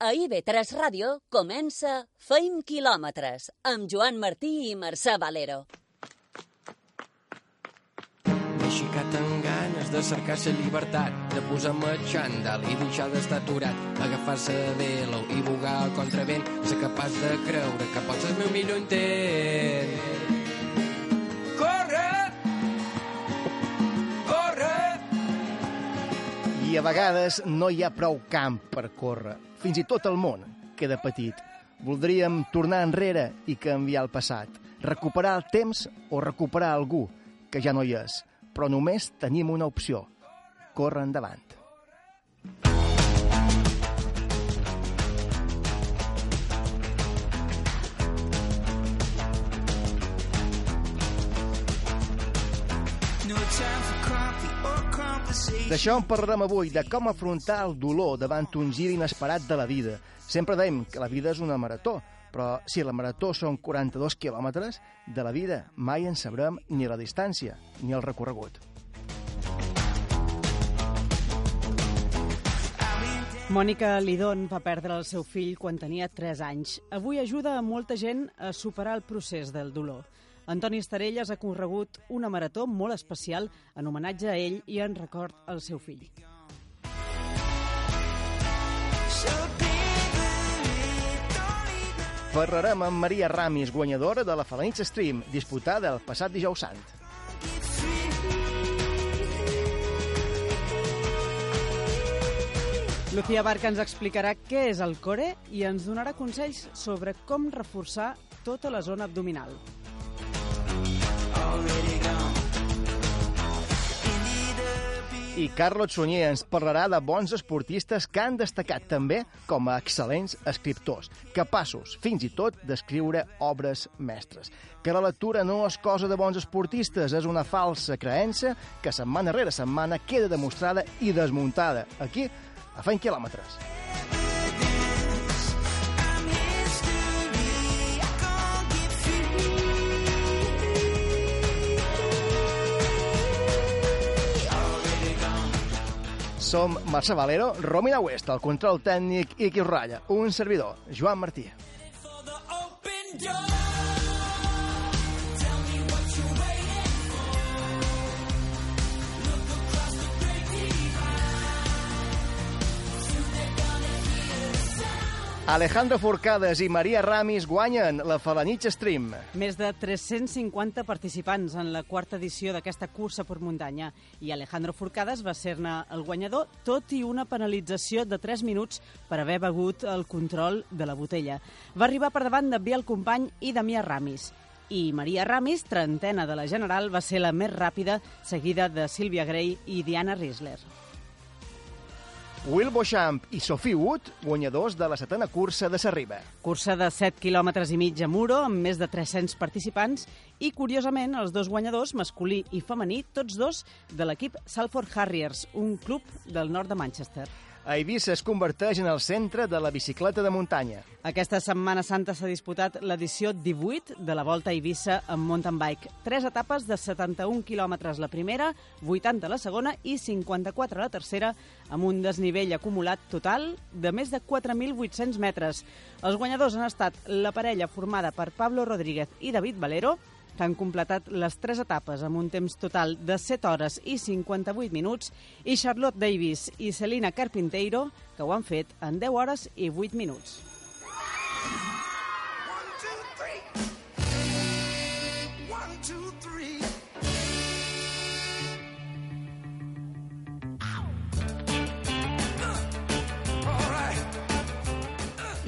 A IB3 Ràdio comença Feim quilòmetres amb Joan Martí i Mercè Valero. M'he aixecat amb ganes de cercar la llibertat, de posar-me xandall i deixar d'estar aturat, agafar-se de velo i bugar a contravent, ser capaç de creure que pots el meu millor intent. I a vegades no hi ha prou camp per córrer. Fins i tot el món queda petit. Voldríem tornar enrere i canviar el passat. Recuperar el temps o recuperar algú que ja no hi és. Però només tenim una opció. Córrer endavant. D'això en parlarem avui, de com afrontar el dolor davant un gir inesperat de la vida. Sempre dèiem que la vida és una marató, però si la marató són 42 quilòmetres, de la vida mai en sabrem ni la distància ni el recorregut. Mònica Lidón va perdre el seu fill quan tenia 3 anys. Avui ajuda a molta gent a superar el procés del dolor. Antoni Estarelles ha corregut una marató molt especial en homenatge a ell i en record al seu fill. Parlarem amb Maria Ramis, guanyadora de la Falanitza Stream, disputada el passat dijous sant. Lucía Barca ens explicarà què és el core i ens donarà consells sobre com reforçar tota la zona abdominal. I Carlos Sunyer ens parlarà de bons esportistes que han destacat també com a excel·lents escriptors, capaços fins i tot d'escriure obres mestres. Que la lectura no és cosa de bons esportistes, és una falsa creença que setmana rere setmana queda demostrada i desmuntada. Aquí, a Feint Quilòmetres. Som Marça Valero, Romina West, el control tècnic i qui ratlla, un servidor, Joan Martí. Alejandro Forcades i Maria Ramis guanyen la Falanitxa Stream. Més de 350 participants en la quarta edició d'aquesta cursa per muntanya i Alejandro Forcades va ser-ne el guanyador, tot i una penalització de 3 minuts per haver begut el control de la botella. Va arribar per davant de Biel Company i Damià Ramis. I Maria Ramis, trentena de la General, va ser la més ràpida, seguida de Sílvia Grey i Diana Riesler. Will Beauchamp i Sophie Wood, guanyadors de la setena cursa de Sarriba. Cursa de 7 quilòmetres i mig a Muro, amb més de 300 participants, i, curiosament, els dos guanyadors, masculí i femení, tots dos de l'equip Salford Harriers, un club del nord de Manchester. Eivissa es converteix en el centre de la bicicleta de muntanya. Aquesta Setmana Santa s'ha disputat l'edició 18 de la Volta a Eivissa amb mountain bike. Tres etapes de 71 quilòmetres la primera, 80 la segona i 54 la tercera, amb un desnivell acumulat total de més de 4.800 metres. Els guanyadors han estat la parella formada per Pablo Rodríguez i David Valero, que han completat les tres etapes amb un temps total de 7 hores i 58 minuts, i Charlotte Davis i Celina Carpinteiro, que ho han fet en 10 hores i 8 minuts.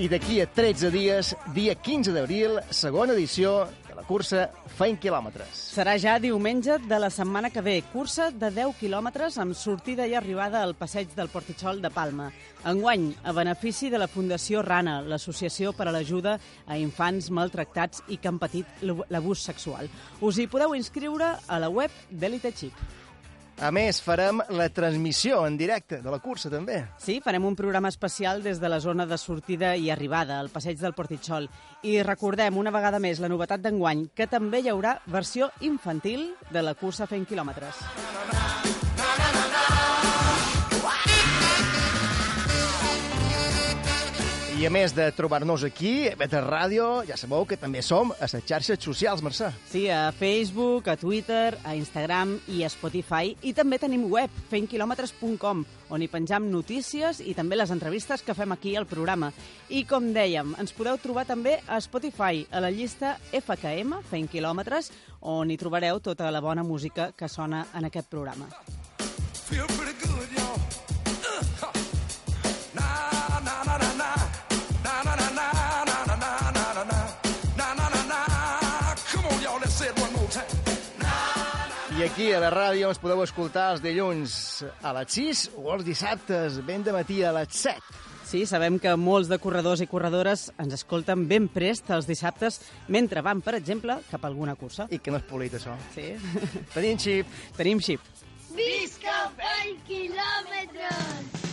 I d'aquí a 13 dies, dia 15 d'abril, segona edició la cursa Feint quilòmetres. Serà ja diumenge de la setmana que ve. Cursa de 10 quilòmetres amb sortida i arribada al passeig del Portitxol de Palma. Enguany, a benefici de la Fundació Rana, l'associació per a l'ajuda a infants maltractats i que han patit l'abús sexual. Us hi podeu inscriure a la web d'Elite Chip. A més, farem la transmissió en directe de la cursa, també. Sí, farem un programa especial des de la zona de sortida i arribada, al passeig del Portitxol. I recordem una vegada més la novetat d'enguany, que també hi haurà versió infantil de la cursa fent quilòmetres. I a més de trobar-nos aquí, a Beta Ràdio, ja sabeu que també som a les xarxes socials, Mercè. Sí, a Facebook, a Twitter, a Instagram i a Spotify. I també tenim web, fentquilòmetres.com, on hi penjam notícies i també les entrevistes que fem aquí al programa. I com dèiem, ens podeu trobar també a Spotify, a la llista FKM, Fent Quilòmetres, on hi trobareu tota la bona música que sona en aquest programa. Feel pretty good, y'all. Uh, I aquí a la ràdio ens podeu escoltar els dilluns a les 6 o els dissabtes ben de matí a les 7. Sí, sabem que molts de corredors i corredores ens escolten ben prest els dissabtes mentre van, per exemple, cap a alguna cursa. I que no és polit, això. Sí. Tenim xip. Tenim xip. Visca fent quilòmetres!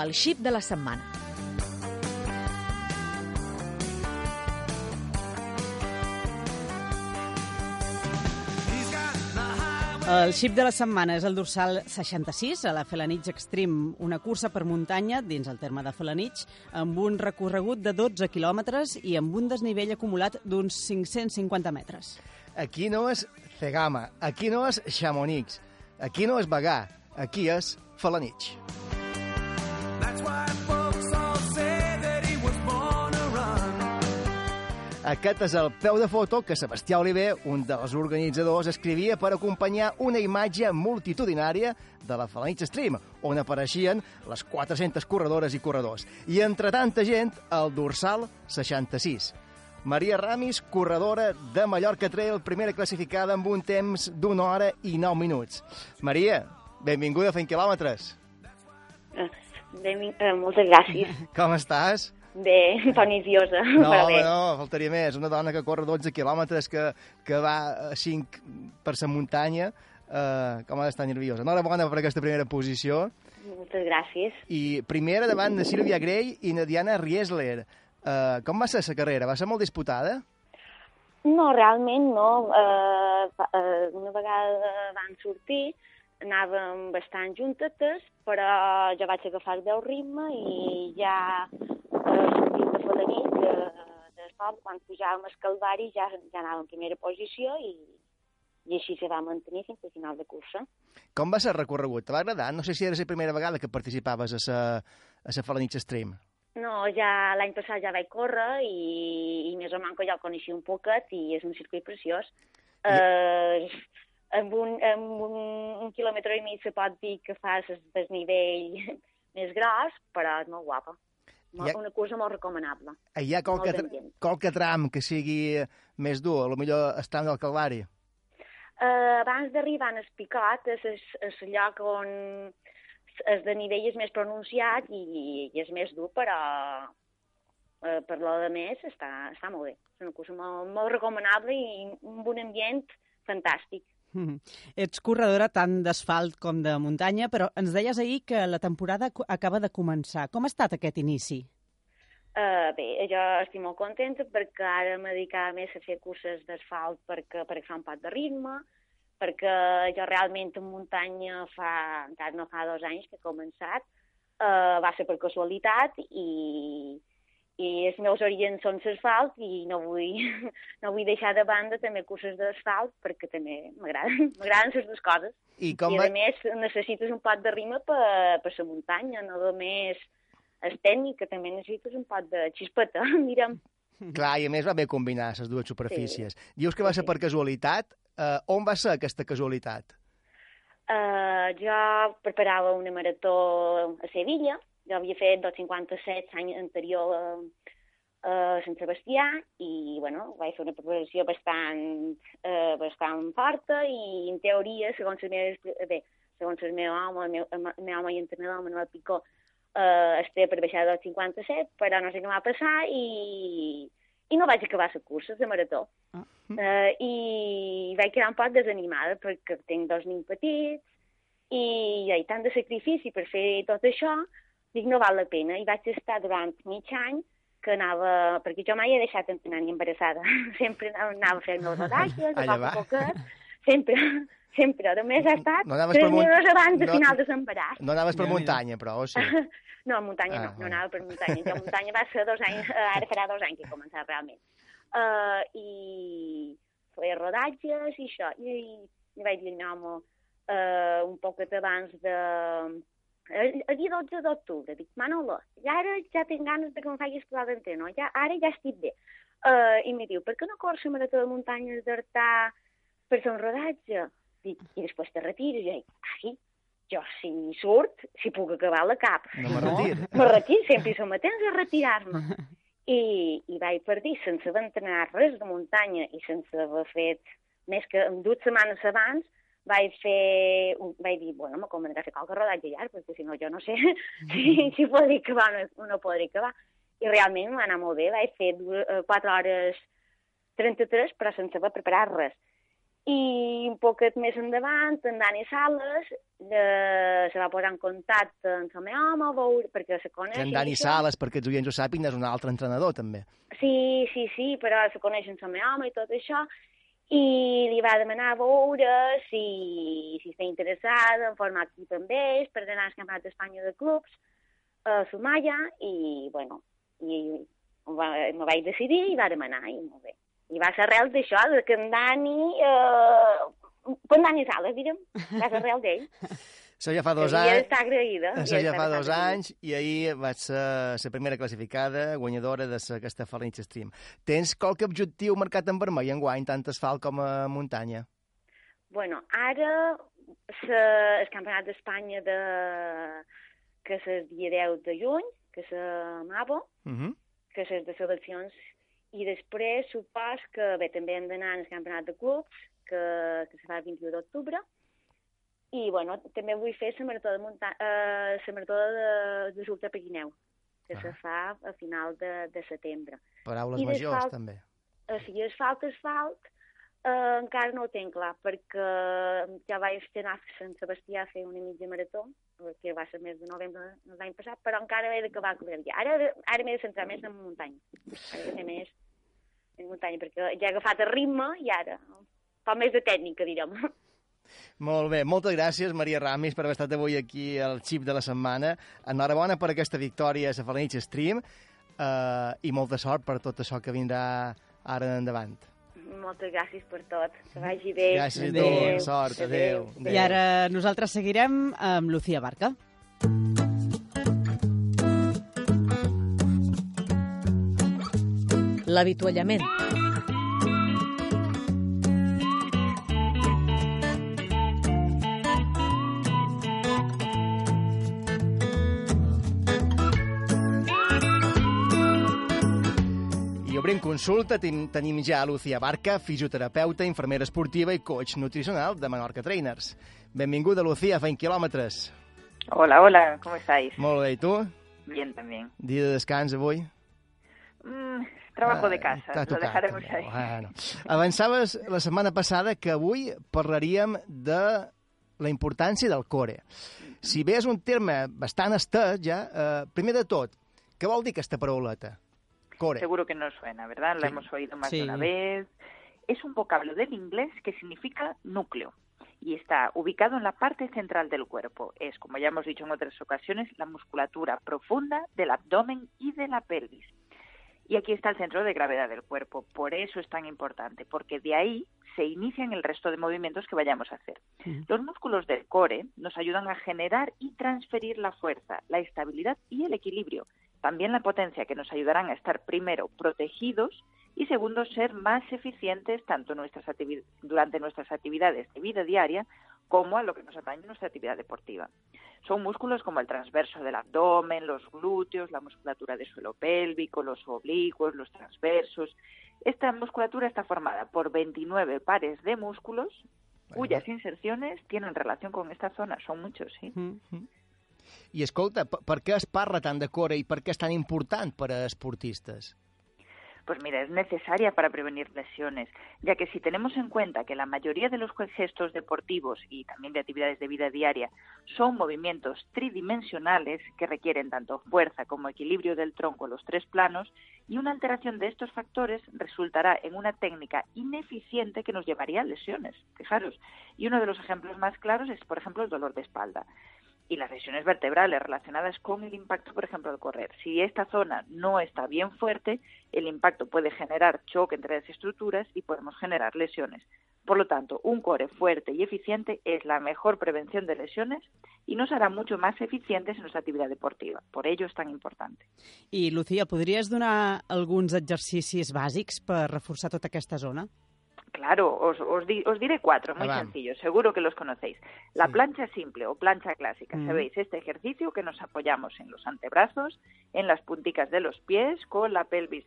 El xip de la setmana. El xip de la setmana és el dorsal 66 a la Felanitx Extreme, una cursa per muntanya dins el terme de Felanitx, amb un recorregut de 12 quilòmetres i amb un desnivell acumulat d'uns 550 metres. Aquí no és Cegama, aquí no és Chamonix, aquí no és Bagà, aquí és Falanich. That's Aquest és el peu de foto que Sebastià Oliver, un dels organitzadors, escrivia per acompanyar una imatge multitudinària de la Falanitx Stream, on apareixien les 400 corredores i corredors. I entre tanta gent, el dorsal 66. Maria Ramis, corredora de Mallorca Trail, primera classificada amb un temps d'una hora i 9 minuts. Maria, benvinguda a Fent Quilòmetres. Benvin... Eh, moltes gràcies. Com estàs? Un poc nerviosa, No, però bé. no, faltaria més. Una dona que corre 12 quilòmetres, que, que va a 5 per la muntanya, eh, com ha d'estar nerviosa. Enhorabona per aquesta primera posició. Moltes gràcies. I primera davant de Sílvia Grey i na Diana Riesler. Eh, com va ser la carrera? Va ser molt disputada? No, realment no. Eh, eh, una vegada van sortir, anàvem bastant juntetes, però jo vaig agafar el ritme i ja eh, sortint de Falanit, de, d'Espot, quan pujàvem al Calvari, ja, ja anàvem en primera posició i, i així se va mantenir fins al final de cursa. Com va ser el recorregut? Te va agradar? No sé si era la primera vegada que participaves a la, a la Falanitx Stream. No, ja l'any passat ja vaig córrer i, i més o menys ja el coneixia un poquet i és un circuit preciós. Eh, amb un, amb un, un quilòmetre i mig se pot dir que fas el desnivell més gros, però és molt guapa. Molt, Ja- Una cursa molt recomanable. Hi ha qualque, tra qualque tram que sigui més dur, a lo millor el tram del Calvari. Eh, abans d'arribar al Picot és, és, és lloc on el de nivell és més pronunciat i, i és més dur, però eh, per lo de més està, està molt bé. És una cursa molt, molt recomanable i un ambient fantàstic. Mhm. Ets corredora tant d'asfalt com de muntanya, però ens deies ahir que la temporada acaba de començar. Com ha estat aquest inici? Uh, bé, jo estic molt contenta perquè ara me dedicava més a fer curses d'asfalt perquè, per agafar un pot de ritme, perquè jo realment en muntanya fa, encara no fa dos anys que he començat, uh, va ser per casualitat i, i els meus orígens són l'asfalt i no vull, no vull deixar de banda també curses d'asfalt perquè també m'agraden m'agraden les dues coses. I com I va... a més necessites un pot de rima per, per la muntanya, no només el tècnic, que també necessites un pot de xispeta, mira'm. Clar, i a més va bé combinar les dues superfícies. Dius que va ser Sí. per casualitat. Uh, on va ser aquesta casualitat? Uh, jo preparava una marató a Sevilla, jo havia fet 257 l'any anterior a, a Sant Sebastià i, bueno, vaig fer una preparació bastant, uh, bastant forta i, en teoria, segons les meves... Bé, segons el meu home, el meu, el meu home i entrenador, Manuel Picó, uh, estic per baixar del 57, però no sé què va passar i, i no vaig acabar la cursa de marató. Ah. Uh, I vaig quedar un poc desanimada perquè tinc dos nins petits i hi ha tant de sacrifici per fer tot això, dic, no val la pena. I vaig estar durant mig any que anava... Perquè jo mai he deixat entrenar ni embarassada. Sempre anava, fent els rodatges, a poc a poquet. sempre, sempre. A més, ha estat No tres munt- mesos abans de no- final de l'embaràs. No anaves per muntanya, però, o sí? No, a muntanya Ah, no, no ah. anava per muntanya. Jo muntanya va ser dos anys, eh, ara farà dos anys que he començat realment. Uh, I feia rodatges i això. I, i vaig dir, no, home, uh, un poquet abans de... El, el dia 12 d'octubre, dic, Manolo, ja ara ja tinc ganes de que em facis posar d'entreno, ja, ara ja estic bé. Uh, I em diu, per què no corres la marató de muntanyes d'Artà per fer un rodatge? Dic, i després te retires. I jo dic, ai, jo si surt, si puc acabar la cap. No me retir. Me retiro, sempre som atents a retirar-me. I, I vaig per dir, sense haver entrenat res de muntanya i sense haver fet més que dues setmanes abans, vaig fer, un- vaig dir, bueno, me convendrà fer qualque rodatge llarg, perquè si no jo no sé si, si podré acabar o no, no podré acabar. I realment va anar molt bé, vaig fer du- eh, 4 hores 33, però sense haver preparat res. I un poquet més endavant, en Dani Sales eh, se va posar en contacte amb el meu home, veure, perquè se coneix... En Dani Sales, perquè els oients ho sàpiguen, és un altre entrenador, també. Sí, sí, sí, però se coneixen el meu home i tot això, i li va demanar a veure si, si està interessada en formar equip amb ells per anar al Campionat d'Espanya de Clubs a Sumaya, i, bueno, i va, me vaig decidir i va demanar, i molt bé. I va ser arrel d'això, que en Dani... Eh, per en Dani Sales, direm, va ser arrel d'ell. Això ja fa dos anys. d'estar agraïda. Això havia ja fa dos anys i ahir vaig ser la primera classificada, guanyadora de sa- aquesta Stream. Tens qualque objectiu marcat en vermell en guany, tant asfalt com a muntanya? Bueno, ara se, el Campionat d'Espanya de, que és el dia 10 de juny, que és a Mabo, Uh -huh. que és de seleccions, i després supos que bé, també hem d'anar al Campionat de Clubs, que, que se fa el 21 d'octubre, i bueno, també vull fer la marató de, munta eh, la marató de, de Sulta Pirineu, que se Ah. fa a final de, de setembre. Paraules I majors, també. o sigui, asfalt, asfalt, eh, encara no ho tenc clar, perquè ja vaig anar a Sant Sebastià a fer una mitja marató, que va ser el mes de novembre de l'any passat, però encara he d'acabar a Clerguia. Ara, ara m'he de centrar més en muntanya. Ara he de fer més en muntanya, perquè ja he agafat el ritme i ara fa més de tècnica, direm. Molt bé, moltes gràcies, Maria Ramis, per haver estat avui aquí al xip de la setmana. Enhorabona per aquesta victòria a la Falinx Stream eh, i molta sort per tot això que vindrà ara endavant. Moltes gràcies per tot. Que vagi bé. Gràcies a tu, Adéu. sort, adéu. I ara nosaltres seguirem amb Lucía Barca. L'avituallament. Consulta, ten tenim ja Lucía Barca, fisioterapeuta, infermera esportiva i coach nutricional de Menorca Trainers. Benvinguda, Lucía, a 20 quilòmetres. Hola, hola, ¿cómo estáis? Molt bé, i tu? Bien también. Dia de descans avui? Mm, trabajo de Ah, casa, t'ha lo dejaremos també. ahí. Bueno. Avançaves la setmana passada que avui parlaríem de la importància del core. Si bé és un terme bastant estès ja, eh, primer de tot, què vol dir aquesta parauleta? Core. Seguro que nos suena, ¿verdad? La Sí. hemos oído más Sí. de una vez. Es un vocablo del inglés que significa núcleo y está ubicado en la parte central del cuerpo. Es, como ya hemos dicho en otras ocasiones, la musculatura profunda del abdomen y de la pelvis. Y aquí está el centro de gravedad del cuerpo. Por eso es tan importante, porque de ahí se inician el resto de movimientos que vayamos a hacer. Los músculos del core nos ayudan a generar y transferir la fuerza, la estabilidad y el equilibrio. También la potencia que nos ayudarán a estar primero protegidos y segundo ser más eficientes tanto nuestras durante nuestras actividades de vida diaria como a lo que nos atañe nuestra actividad deportiva. Son músculos como el transverso del abdomen, los glúteos, la musculatura del suelo pélvico, los oblicuos, los transversos. Esta musculatura está formada por 29 pares de músculos cuyas inserciones tienen relación con esta zona. Son muchos, sí. I escolta, per, què es parla tant de core i per què és tan important per a esportistes? Pues mira, es necesaria para prevenir lesiones, ya que si tenemos en cuenta que la mayoría de los gestos deportivos y también de actividades de vida diaria son movimientos tridimensionales que requieren tanto fuerza como equilibrio del tronco en los tres planos, y una alteración de estos factores resultará en una técnica ineficiente que nos llevaría a lesiones, fijaros. Y uno de los ejemplos más claros es, por ejemplo, el dolor de espalda y las lesiones vertebrales relacionadas con el impacto, por ejemplo, al correr. Si esta zona no está bien fuerte, el impacto puede generar choque entre las estructuras y podemos generar lesiones. Por lo tanto, un core fuerte y eficiente es la mejor prevención de lesiones y nos harà mucho más eficientes en nuestra actividad deportiva. Por ello es tan importante. I, Lucía, podries donar alguns exercicis bàsics per reforçar tota aquesta zona? Claro, os, os, di- os diré cuatro, muy sencillos, seguro que los conocéis. La Sí. plancha simple o plancha clásica, Mm. ¿sabéis? Este ejercicio que nos apoyamos en los antebrazos, en las punticas de los pies, con la pelvis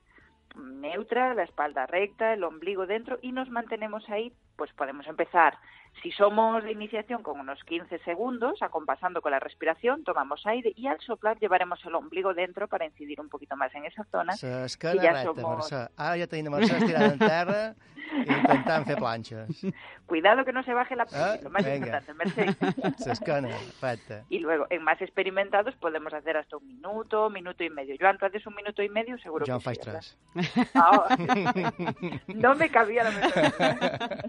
neutra, la espalda recta, el ombligo dentro y nos mantenemos ahí, pues podemos empezar. Si somos de iniciación con unos 15 segundos, acompasando con la respiración, tomamos aire y al soplar llevaremos el ombligo dentro para incidir un poquito más en esa zona. Ja recta, som- Mercè. Ara ja tenim en terra i intentant fer planxes. Cuidado que no se baje la Ah, lo más venga. importante, Mercè. L'esquena recta. Y luego, en más experimentados, podemos hacer hasta un minuto, minuto y medio. Joan, ¿tú haces un minuto y medio? Seguro Jo en que faig sí, ¿verdad? tres. Ah, no me cabía la mentalidad.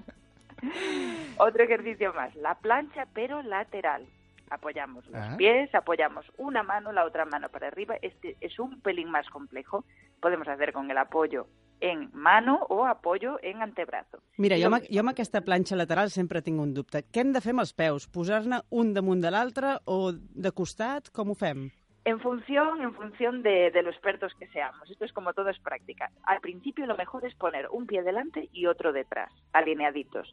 Otro ejercicio más, la plancha pero lateral. Apoyamos los Ah. pies, apoyamos una mano, la otra mano para arriba. Este es un pelín más complejo. Podemos hacer con el apoyo en mano o apoyo en antebrazo. Mira, jo amb, jo amb aquesta planxa lateral sempre tinc un dubte. Què hem de fer amb els peus? Posar-ne un damunt de l'altre o de costat? Com ho fem? En función, en función de, de lo expertos que seamos. Esto es como todo es práctica. Al principio lo mejor es poner un pie delante y otro detrás, alineaditos.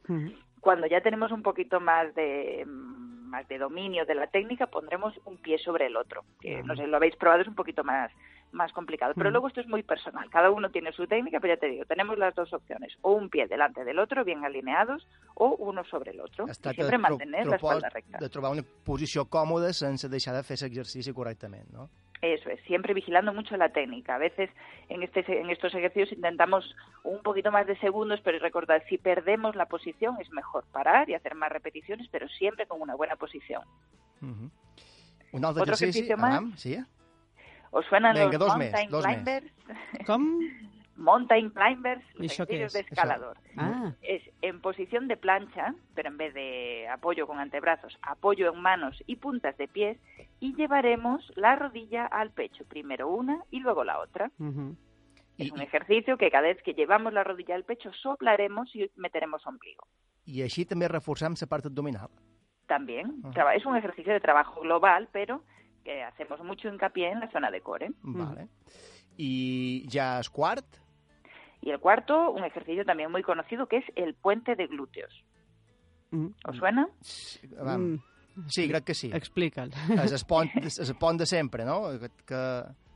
Cuando ya tenemos un poquito más de mm, más de dominio de la técnica, pondremos un pie sobre el otro. Que no sé, lo habéis probado, es un poquito más más complicado. Pero Mm. luego esto es muy personal. Cada uno tiene su técnica, pero ya te digo, tenemos las dos opciones. O un pie delante del otro, bien alineados, o uno sobre el otro. Es Y tracta siempre de, tro mantener la espalda recta. de trobar una posició còmoda sense deixar de fer l'exercici correctament, no? Eso es, siempre vigilando mucho la técnica. A veces en, este, en estos ejercicios intentamos un poquito más de segundos, pero recordad, si perdemos la posición es mejor parar y hacer más repeticiones, pero siempre con una buena posición. Uh -huh. Un altre Otro ejercicio más. Adam, sí? ¿Os suenan Venga, los mountain climbers? Com? Mountain climbers, ¿Y es? de escalador. Ah, Es en posición de plancha, pero en vez de apoyo con antebrazos, apoyo en manos y puntas de pies, y llevaremos la rodilla al pecho, primero una y luego la otra. Es un ejercicio que cada vez que llevamos la rodilla al pecho soplaremos y meteremos ombligo. I així també reforçam la part abdominal. También traba- es un ejercicio de trabajo global, pero que hacemos mucho hincapié en la zona de core. Vale. I ja és quart, Y el cuarto, un ejercicio también muy conocido que es el puente de glúteos. Mm. ¿Os suena? Vam, Mm, sí, crec que sí. Explica'l. És el pont, és el pont de sempre, no? Que, que...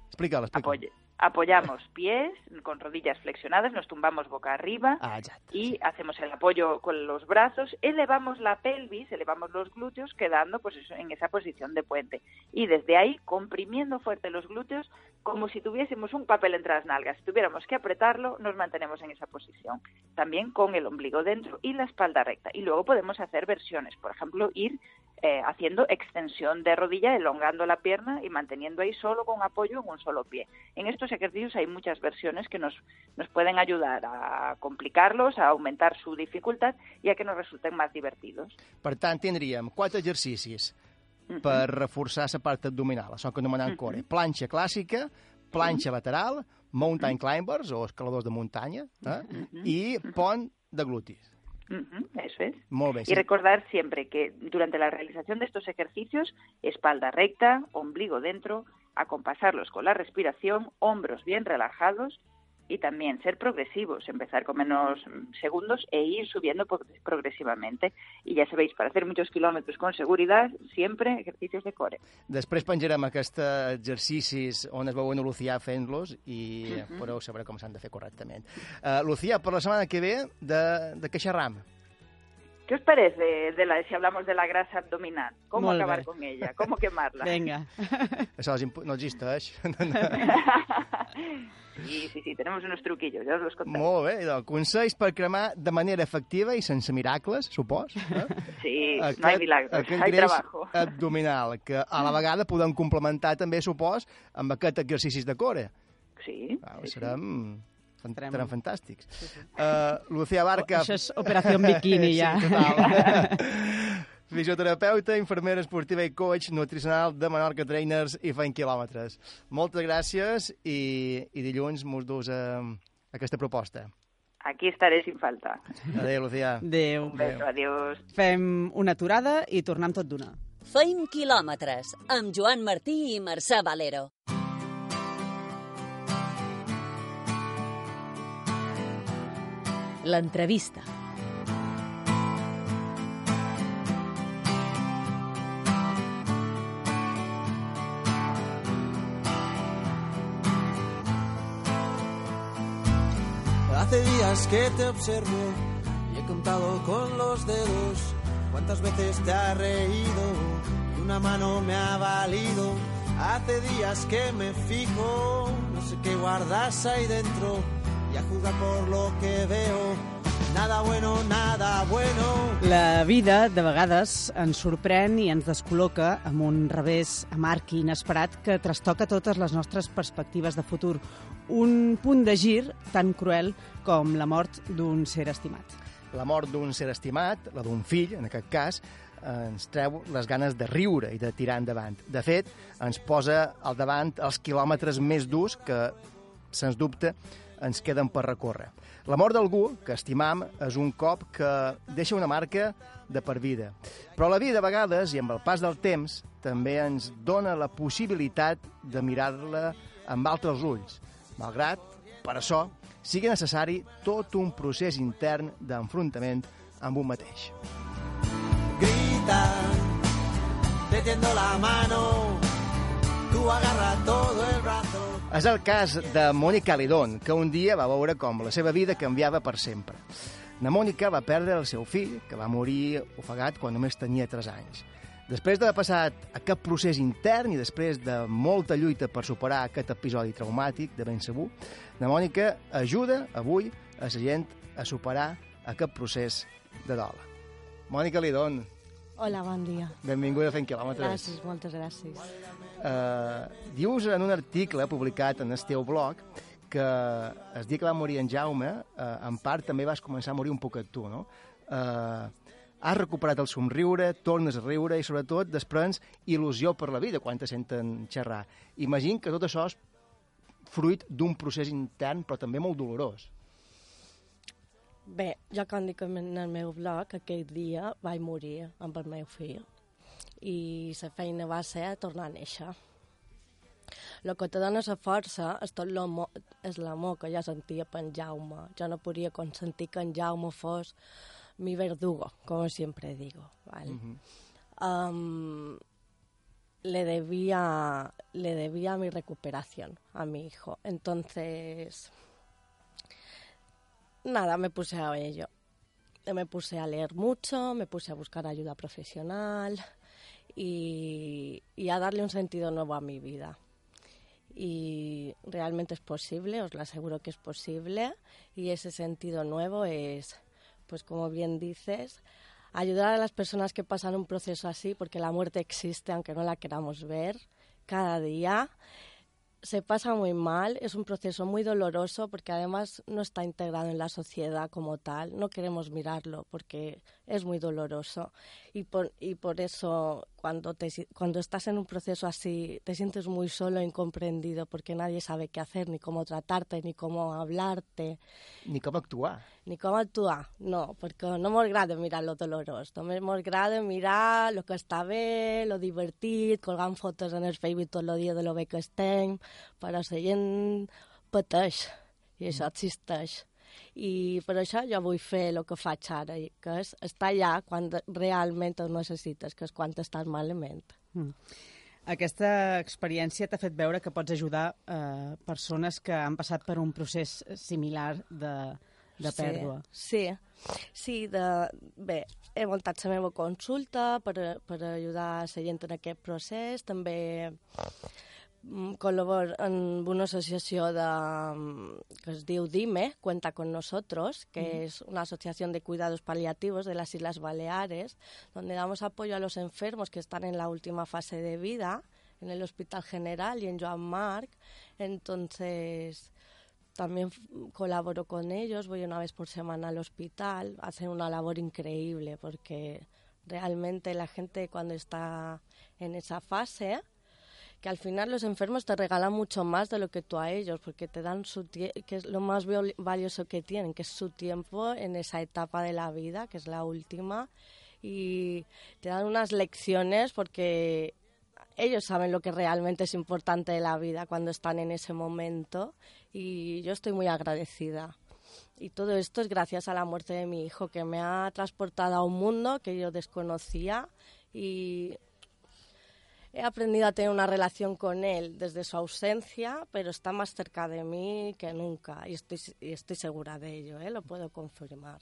Explica'l, explica'l. Apoye- apoyamos pies con rodillas flexionadas, nos tumbamos boca arriba Ah, y hacemos el apoyo con los brazos, elevamos la pelvis, elevamos los glúteos, quedando pues en esa posición de puente. Y desde ahí, comprimiendo fuerte los glúteos, como si tuviésemos un papel entre las nalgas. Si tuviéramos que apretarlo, nos mantenemos en esa posición. También con el ombligo dentro y la espalda recta. Y luego podemos hacer versiones, por ejemplo, ir eh, haciendo extensión de rodilla, elongando la pierna y manteniendo ahí solo con apoyo en un solo pie. En estos ejercicios hay muchas versiones que nos, nos pueden ayudar a complicarlos, a aumentar su dificultad y a que nos resulten más divertidos. Per tant, tindríem quatre exercicis Ujú. per reforçar la part abdominal, això que anomenem Mhm. core. Planxa clàssica, planxa lateral, mountain climbers o escaladors de muntanya eh? Ujú. i pont de glutis. Eso es. Sí. Y recordar siempre que durante la realización de estos ejercicios, espalda recta, ombligo dentro, acompasarlos con la respiración, hombros bien relajados y también ser progresivos, empezar con menos segundos e ir subiendo pro- progresivamente. Y ya sabéis, para hacer muchos kilómetros con seguridad, siempre ejercicios de core. Després penjarem aquests exercicis on es veuen a Lucía fent-los i uh Mhm. podeu saber com s'han de fer correctament. Uh, Lucía, per la setmana que ve, de, de què xerram? ¿Qué os parece de la, si hablamos de la grasa abdominal? ¿Cómo Molt acabar bé. con ella? ¿Cómo quemarla? És impo- no existeix. sí, sí, sí, tenemos unos truquillos, ya os los contaré. Molt bé, doncs, consells per cremar de manera efectiva i sense miracles, supos. Eh? Sí, no hay milagros, aquest hay greix trabajo. abdominal, que a la vegada podem complementar també, supos, amb aquest exercicis de core. Sí, Wow, sí, sí. Serem, fan, Estarem- seran fantàstics. Uh, Lucía Barca... Això és operació bikini, ja. Sí, total. Fisioterapeuta, infermera esportiva i coach nutricional de Menorca Trainers i Feint Quilòmetres. Moltes gràcies i, i dilluns mos dus a, aquesta proposta. Aquí estaré sin falta. Adéu, Lucía. Adéu. Un beso, adiós. Fem una aturada i tornem tot d'una. Feim quilòmetres amb Joan Martí i Mercè Valero. L'entrevista. Hace días que te observo y he contado con los dedos cuántas veces te has reído y una mano me ha valido. Hace días que me fijo, no sé qué guardas ahí dentro y a juzgar por lo que veo. Nada bueno, nada bueno. La vida, de vegades, ens sorprèn i ens descol·loca amb un revés amarg i inesperat que trastoca totes les nostres perspectives de futur. Un punt de gir tan cruel com la mort d'un ser estimat. La mort d'un ser estimat, la d'un fill, en aquest cas, ens treu les ganes de riure i de tirar endavant. De fet, ens posa al davant els quilòmetres més durs que, sens dubte, ens queden per recórrer. La mort d'algú que estimam és un cop que deixa una marca de per vida. Però la vida, a vegades, i amb el pas del temps, també ens dona la possibilitat de mirar-la amb altres ulls, malgrat, per això, sigui necessari tot un procés intern d'enfrontament amb un mateix. Grita, te la mano, tú agarra todo el brazo. És el cas de Mònica Lidón, que un dia va veure com la seva vida canviava per sempre. Na Mònica va perdre el seu fill, que va morir ofegat quan només tenia 3 anys. Després d'haver passat aquest procés intern i després de molta lluita per superar aquest episodi traumàtic, de ben segur, na Mònica ajuda avui a la gent a superar aquest procés de dol. Mònica Lidón, Hola, bon dia. benvinguda a Fent Quilòmetres. Gràcies, moltes gràcies. Uh, dius en un article publicat en el teu blog que el dia que va morir en Jaume, uh, en part també vas començar a morir un poquet tu, no? Uh, has recuperat el somriure, tornes a riure i sobretot desprens il·lusió per la vida quan te senten xerrar. Imagino que tot això és fruit d'un procés intern però també molt dolorós. Bé, jo com dic en el meu blog, aquell dia vaig morir amb el meu fill i la feina va ser tornar a néixer. El que te dona la força és tot l'amor és l'amor que jo sentia per en Jaume. Jo no podia consentir que en Jaume fos mi verdugo, como siempre digo. ¿vale? Am, le debía le debía mi recuperación a mi hijo. Entonces, nada, me puse a ello. Me puse a leer mucho, me puse a buscar ayuda profesional y, y a darle un sentido nuevo a mi vida. Y realmente es posible, os lo aseguro que es posible. Y ese sentido nuevo es, pues como bien dices, ayudar a las personas que pasan un proceso así, porque la muerte existe, aunque no la queramos ver, cada día. Se pasa muy mal, es un proceso muy doloroso porque además no está integrado en la sociedad como tal. No queremos mirarlo porque es muy doloroso y por, y por eso cuando, te, cuando estás en un proceso así te sientes muy solo, incomprendido porque nadie sabe qué hacer, ni cómo tratarte, ni cómo hablarte Ni com actuar. ni com actuar, no, perquè no m'agrada mirar lo dolorós, només m'agrada mirar lo que està bé, lo divertit, colgant fotos en el Facebook tot el dia de lo bé que estem, però la gent pateix, i això existeix. I per això jo vull fer el que faig ara, que és estar allà quan realment ho necessites, que és quan estàs malament. Mm. Aquesta experiència t'ha fet veure que pots ajudar eh, persones que han passat per un procés similar de, de pèrdua. Sí, sí, sí de... bé, he muntat la meva consulta per, per ajudar la gent en aquest procés, també col·laboro amb una associació de, mm, que es diu DIME, Cuenta con Nosotros, que Ujú. es una asociación de cuidados paliativos de las Islas Baleares, donde damos apoyo a los enfermos que están en la última fase de vida, en el Hospital General y en Joan Marc. Entonces, también colaboro con ellos, voy una vez por semana al hospital, hacen una labor increíble porque realmente la gente cuando está en esa fase, que al final los enfermos te regalan mucho más de lo que tú a ellos, porque te dan que es lo más valioso que tienen, que es su tiempo en esa etapa de la vida, que es la última, y te dan unas lecciones porque ellos saben lo que realmente es importante de la vida cuando están en ese momento y yo estoy muy agradecida. Y todo esto es gracias a la muerte de mi hijo, que me ha transportado a un mundo que yo desconocía y he aprendido a tener una relación con él desde su ausencia, pero está más cerca de mí que nunca y estoy, segura de ello, ¿eh? lo puedo confirmar.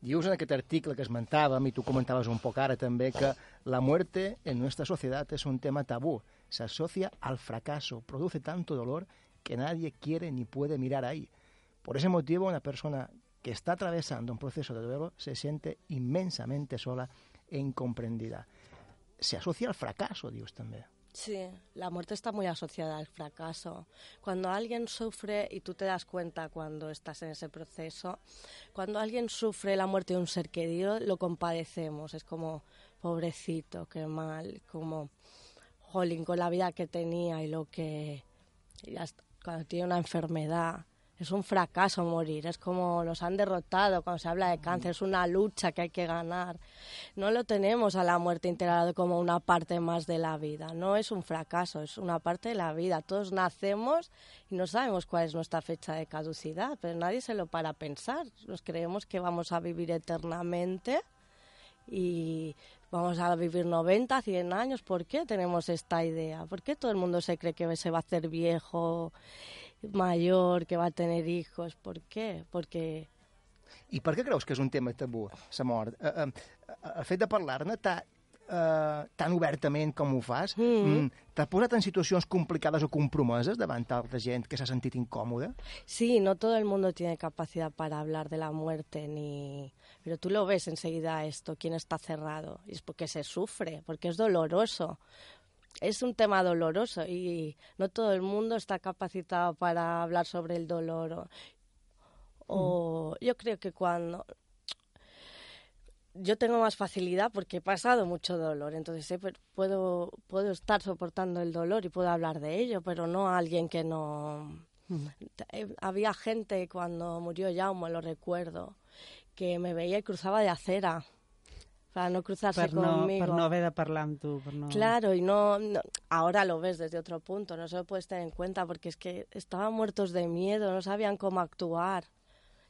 Dius en aquest article que esmentàvem, i tu comentaves un poc ara també, que la muerte en nuestra sociedad es un tema tabú. Se asocia al fracaso, produce tanto dolor que nadie quiere ni puede mirar ahí. Por ese motivo, una persona que está atravesando un proceso de duelo se siente inmensamente sola e incomprendida. Se asocia al fracaso, dius també. Sí, la muerte está muy asociada al fracaso. Cuando alguien sufre, y tú te das cuenta cuando estás en ese proceso, cuando alguien sufre la muerte de un ser querido, lo compadecemos. Es como, pobrecito, qué mal, como, jolín, con la vida que tenía y lo que... cuando tiene una enfermedad. Es un fracaso morir, es como nos han derrotado cuando se habla de cáncer, es una lucha que hay que ganar. No lo tenemos a la muerte integrado como una parte más de la vida, no es un fracaso, es una parte de la vida. Todos nacemos y no sabemos cuál es nuestra fecha de caducidad, pero nadie se lo para pensar. Nos creemos que vamos a vivir eternamente y vamos a vivir 90, 100 años. ¿Por qué tenemos esta idea? ¿Por qué todo el mundo se cree que se va a hacer viejo, mayor, que va a tener hijos? ¿Por qué? Porque I per què creus que és un tema tabú, la mort? Eh, eh, el fet de parlar-ne ta, eh, tan obertament com ho fas, Mm. mm, t'ha posat en situacions complicades o compromeses davant altra gent que s'ha sentit incòmoda? Sí, no todo el mundo tiene capacidad para hablar de la muerte, ni... pero tú lo ves enseguida esto, quién está cerrado, y es porque se sufre, porque es doloroso. Es un tema doloroso y no todo el mundo está capacitado para hablar sobre el dolor. O, o yo creo que cuando yo tengo más facilidad porque he pasado mucho dolor, entonces eh, puedo, puedo estar soportando el dolor y puedo hablar de ello, pero no a alguien que no... Eh, Había gente cuando murió Jaume, lo recuerdo, que me veía y cruzaba de acera para no cruzarse Per no, conmigo. per no haver de parlar amb tu. Per no... Claro, y no, no- ahora lo ves desde otro punto, no se lo puedes tener en cuenta porque es que estaban muertos de miedo, no sabían cómo actuar.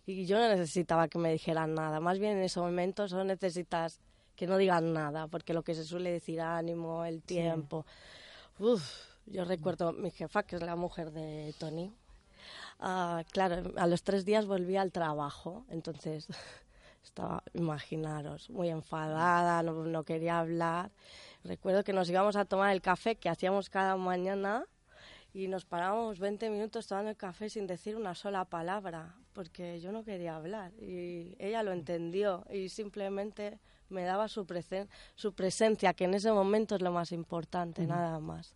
Y yo no necesitaba que me dijeran nada, más bien en ese momento solo necesitas que no digan nada, porque lo que se suele decir, ánimo, el tiempo. Uf, yo recuerdo mi jefa, que es la mujer de Tony. Ah, claro, a los tres días volví al trabajo, entonces estaba, imaginaros, muy enfadada, no, no quería hablar. Recuerdo que nos íbamos a tomar el café que hacíamos cada mañana y nos parábamos 20 minutos tomando el café sin decir una sola palabra, porque yo no quería hablar. Y ella lo entendió y simplemente me daba su, presen- su presencia, que en ese momento es lo más importante, nada más.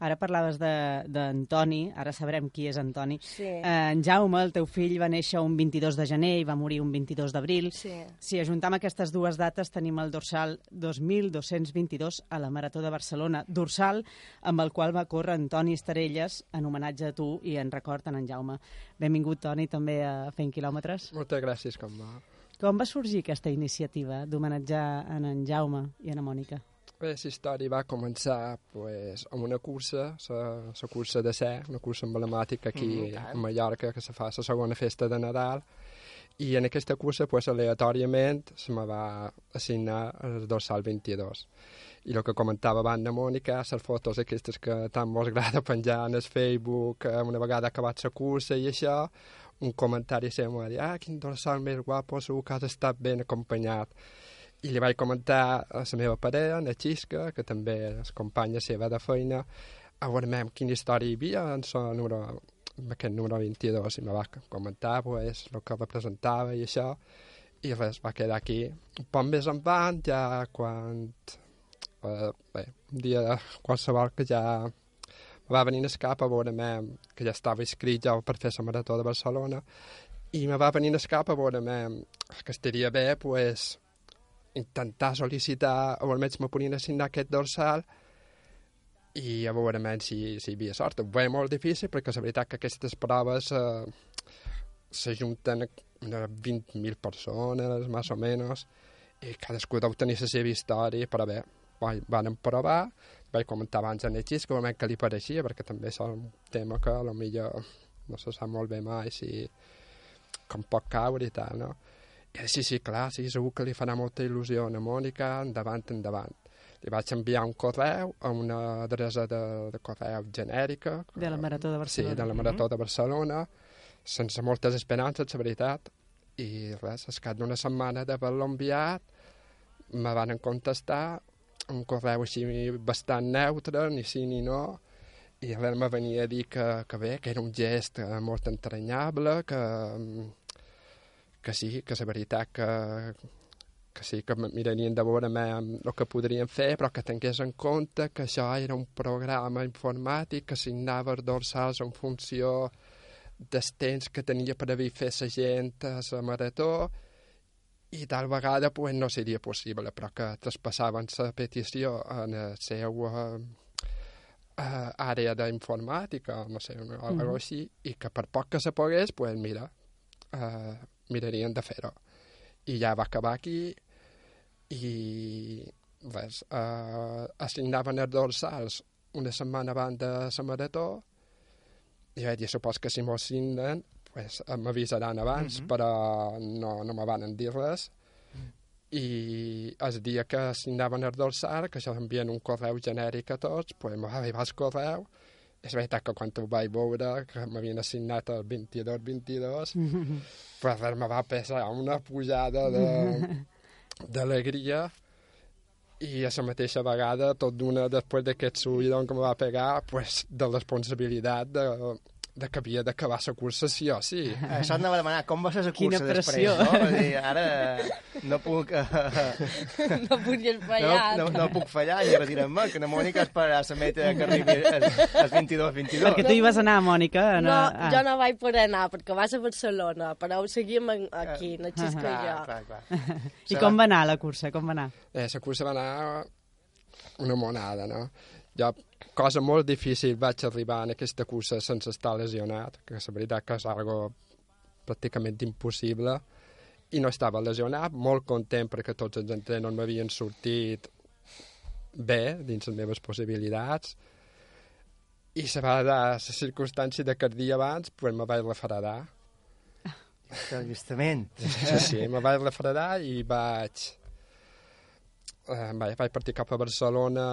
Ara parlaves de- d'Antoni, ara sabrem qui és Antoni. Sí. Eh, en Jaume, el teu fill, va néixer un 22 de gener i va morir un 22 d'abril. Sí. Si ajuntem aquestes dues dates, tenim el dorsal 2222 a la Marató de Barcelona, dorsal amb el qual va córrer Antoni Estarelles en homenatge a tu i en record en en Jaume. Benvingut, Toni, també a Fent Quilòmetres. Moltes gràcies, com va. Com va sorgir aquesta iniciativa d'homenatjar en en Jaume i en Mònica? Bé, la història va començar pues, amb una cursa, la cursa de ser, una cursa emblemàtica aquí Mm, a Mallorca, que se fa la segona festa de Nadal, i en aquesta cursa, pues, aleatòriament, se me va assignar el dorsal 22. I el que comentava abans de Mònica, les fotos aquestes que tant mos agrada penjar en el Facebook, una vegada acabat la cursa i això, un comentari seu, va dir, ah, quin dorsal més guapo, segur que has estat ben acompanyat. I li vaig comentar a la meva parella, la Xisca, que també és companya seva de feina, a veure quina història hi havia en número, en aquest número 22, i me va comentar pues, el que representava i això, i res, va quedar aquí. Un poc més endavant, ja quan... Eh, bé, un dia qualsevol que ja va venir a cap a veure-me que ja estava inscrit ja per fer la marató de Barcelona i me va venir a cap a veure-me que estaria bé pues, intentar sol·licitar o almenys me podien assignar aquest dorsal i a veure si, si hi havia sort. Ho molt difícil perquè la veritat que aquestes proves eh, s'ajunten a 20.000 persones, més o menys, i cadascú deu tenir la seva història, però bé, van provar, vaig comentar abans en Echis que veurem què li pareixia, perquè també és un tema que a lo millor no se sap molt bé mai si com pot caure i tal, no? I sí, sí, clar, sí, segur que li farà molta il·lusió a Mònica, endavant, endavant. Li vaig enviar un correu a una adreça de, de correu genèrica. De la Marató de Barcelona. Sí, de la Marató de Barcelona, sense moltes esperances, la veritat. I res, es cap d'una setmana d'haver-lo enviat, me van contestar un correu així bastant neutre, ni sí ni no, i res me venia a dir que, que bé, que era un gest eh, molt entranyable, que, que sí, que la veritat que, que sí que mirarien de veure el que podrien fer, però que tingués en compte que això era un programa informàtic que assignava els dorsals en funció dels temps que tenia per haver fet la gent a la marató i tal vegada pues, no seria possible, però que traspassaven la petició en la seva uh, àrea d'informàtica, no sé, una, mm. -hmm. així, i que per poc que se pogués, pues, mira, uh, mirarien de fer-ho. I ja va acabar aquí, i res, uh, assignaven els dorsals una setmana abans de la marató, i vaig dir, supos que si m'ho assignen, pues, m'avisaran abans, mm -hmm. però no, no me van dir res. I el dia que assignaven el dorsal, que això envien un correu genèric a tots, pues, m'ha arribat el correu, és veritat que quan ho vaig veure, que m'havien assignat el 22-22, mm -hmm. pues res, me va pesar una pujada d'alegria i a la mateixa vegada, tot d'una, després d'aquest subidon que me va pegar, pues, de responsabilitat de, de que havia d'acabar la cursa sí o sí. Això anava a demanar, com va ser la cursa Quina pressió. després? No? dir, ara no puc... no podies fallar. No, no, no puc fallar ni retirar-me, que la Mònica esperarà la meta que arribi als 22-22. Perquè tu hi vas anar, Mònica? No, ah. jo no vaig poder anar, perquè vas a Barcelona, però ho seguíem aquí, no xisco uh -huh. jo. Clar, clar, clar. I com va anar la cursa? Com va anar? Eh, la cursa va anar una monada, no? Jo cosa molt difícil vaig arribar en aquesta cursa sense estar lesionat, que la veritat que és algo pràcticament impossible, i no estava lesionat, molt content perquè tots els entrenos m'havien sortit bé, dins les meves possibilitats, i se va dar la circumstància de que el dia abans pues, me vaig refredar. Justament. Sí, sí, me vaig refredar i vaig... Eh, vaig, vaig partir cap a Barcelona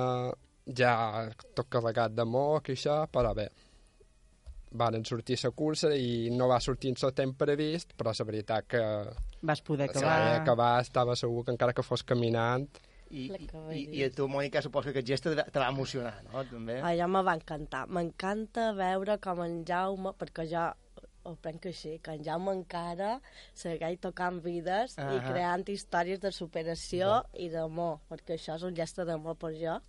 ja tot carregat de moc i això, però bé, van sortir la cursa i no va sortir en el temps previst, però la veritat que... Vas poder acabar. acabar, estava segur que encara que fos caminant... I, i, i a tu, Mònica, suposo que aquest gest te va emocionar, no? També. Ah, ja me va encantar. M'encanta veure com en Jaume, perquè jo ho prenc així, que en Jaume encara segueix tocant vides uh -huh. i creant històries de superació uh -huh. i d'amor, perquè això és un gest d'amor per jo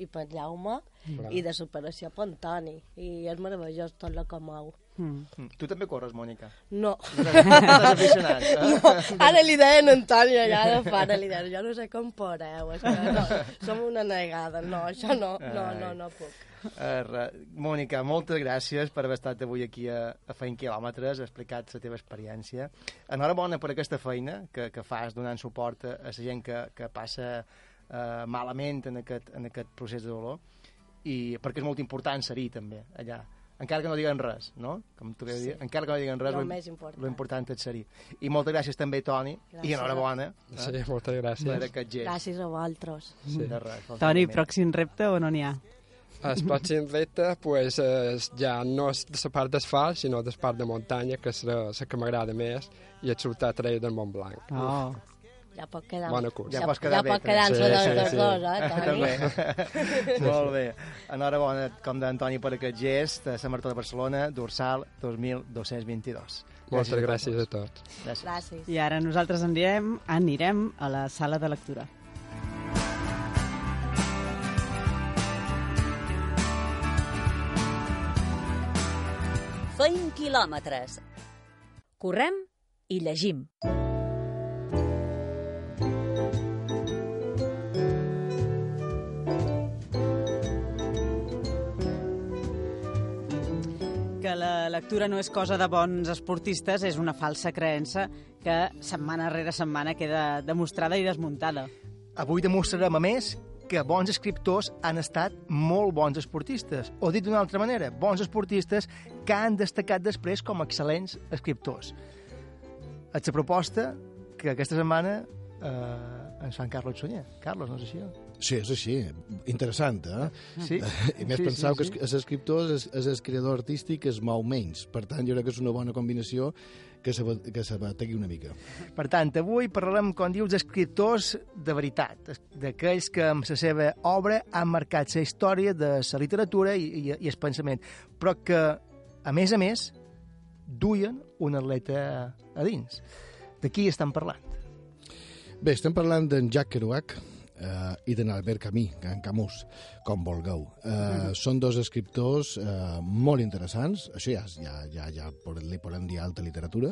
i per Jaume Clar. i de superació per Antoni i és meravellós tot el que mou mm. Mm. Tu també corres, Mònica? No. No aficionat, eh? no. Ara li deien a Antoni allà de fora, li deien, jo no sé com poreu, és que no, som una negada, no, això no, no, no, no puc. Uh, Mònica, moltes gràcies per haver estat avui aquí a, a Feint Quilòmetres, ha explicat la teva experiència. Enhorabona per aquesta feina que, que fas donant suport a, a la gent que, que passa eh, malament en aquest, en aquest procés de dolor i perquè és molt important ser-hi també allà encara que no diguen res, no? Com tu sí. dir, encara que no diguen res, lo, més important. és ser-hi. I moltes gràcies també, Toni, gràcies. i enhorabona. Eh? Sí, moltes gràcies. Gràcies a vosaltres. Sí. De res, Toni, pròxim repte o no n'hi ha? El pròxim repte pues, és, ja no és de la part d'asfalt, sinó de la part de muntanya, que és la, la que m'agrada més, i és sortir a treure del Mont Blanc. Oh. Ja pot quedar... Bona cursa. Ja pots quedar ja bé, pot quedar entre Sí, dos, sí, dos, sí. dos, eh, Toni? També. Molt bé. Enhorabona, com d'Antoni, per aquest gest de la Marató de Barcelona, dorsal 2222. Moltes gràcies a tots. Gràcies. Gràcies. I ara nosaltres anirem, anirem a la sala de lectura. Feim quilòmetres. Correm i llegim. Que la lectura no és cosa de bons esportistes és una falsa creença que setmana rere setmana queda demostrada i desmuntada. Avui demostrarem, a més, que bons escriptors han estat molt bons esportistes. O dit d'una altra manera, bons esportistes que han destacat després com excel·lents escriptors. És la proposta que aquesta setmana eh, ens fan Carlos Sunyer. Carlos, no és així? Sí, és així. Interessant, eh? Sí. I més Sí, pensau sí, que és escriptor és, és el creador artístic es mou menys. Per tant, jo crec que és una bona combinació que se, que se bategui una mica. Per tant, avui parlarem, com dius, d'escriptors de veritat, d'aquells que amb la seva obra han marcat la història de la literatura i, i, i el pensament, però que, a més a més, duien un atleta a dins. De qui estan parlant? Bé, estem parlant d'en Jacques Kerouac eh, i d'en Albert Camus, en Camus, com vulgueu. Eh, Són dos escriptors eh, molt interessants, això ja, ja, ja, ja li podem dir alta literatura,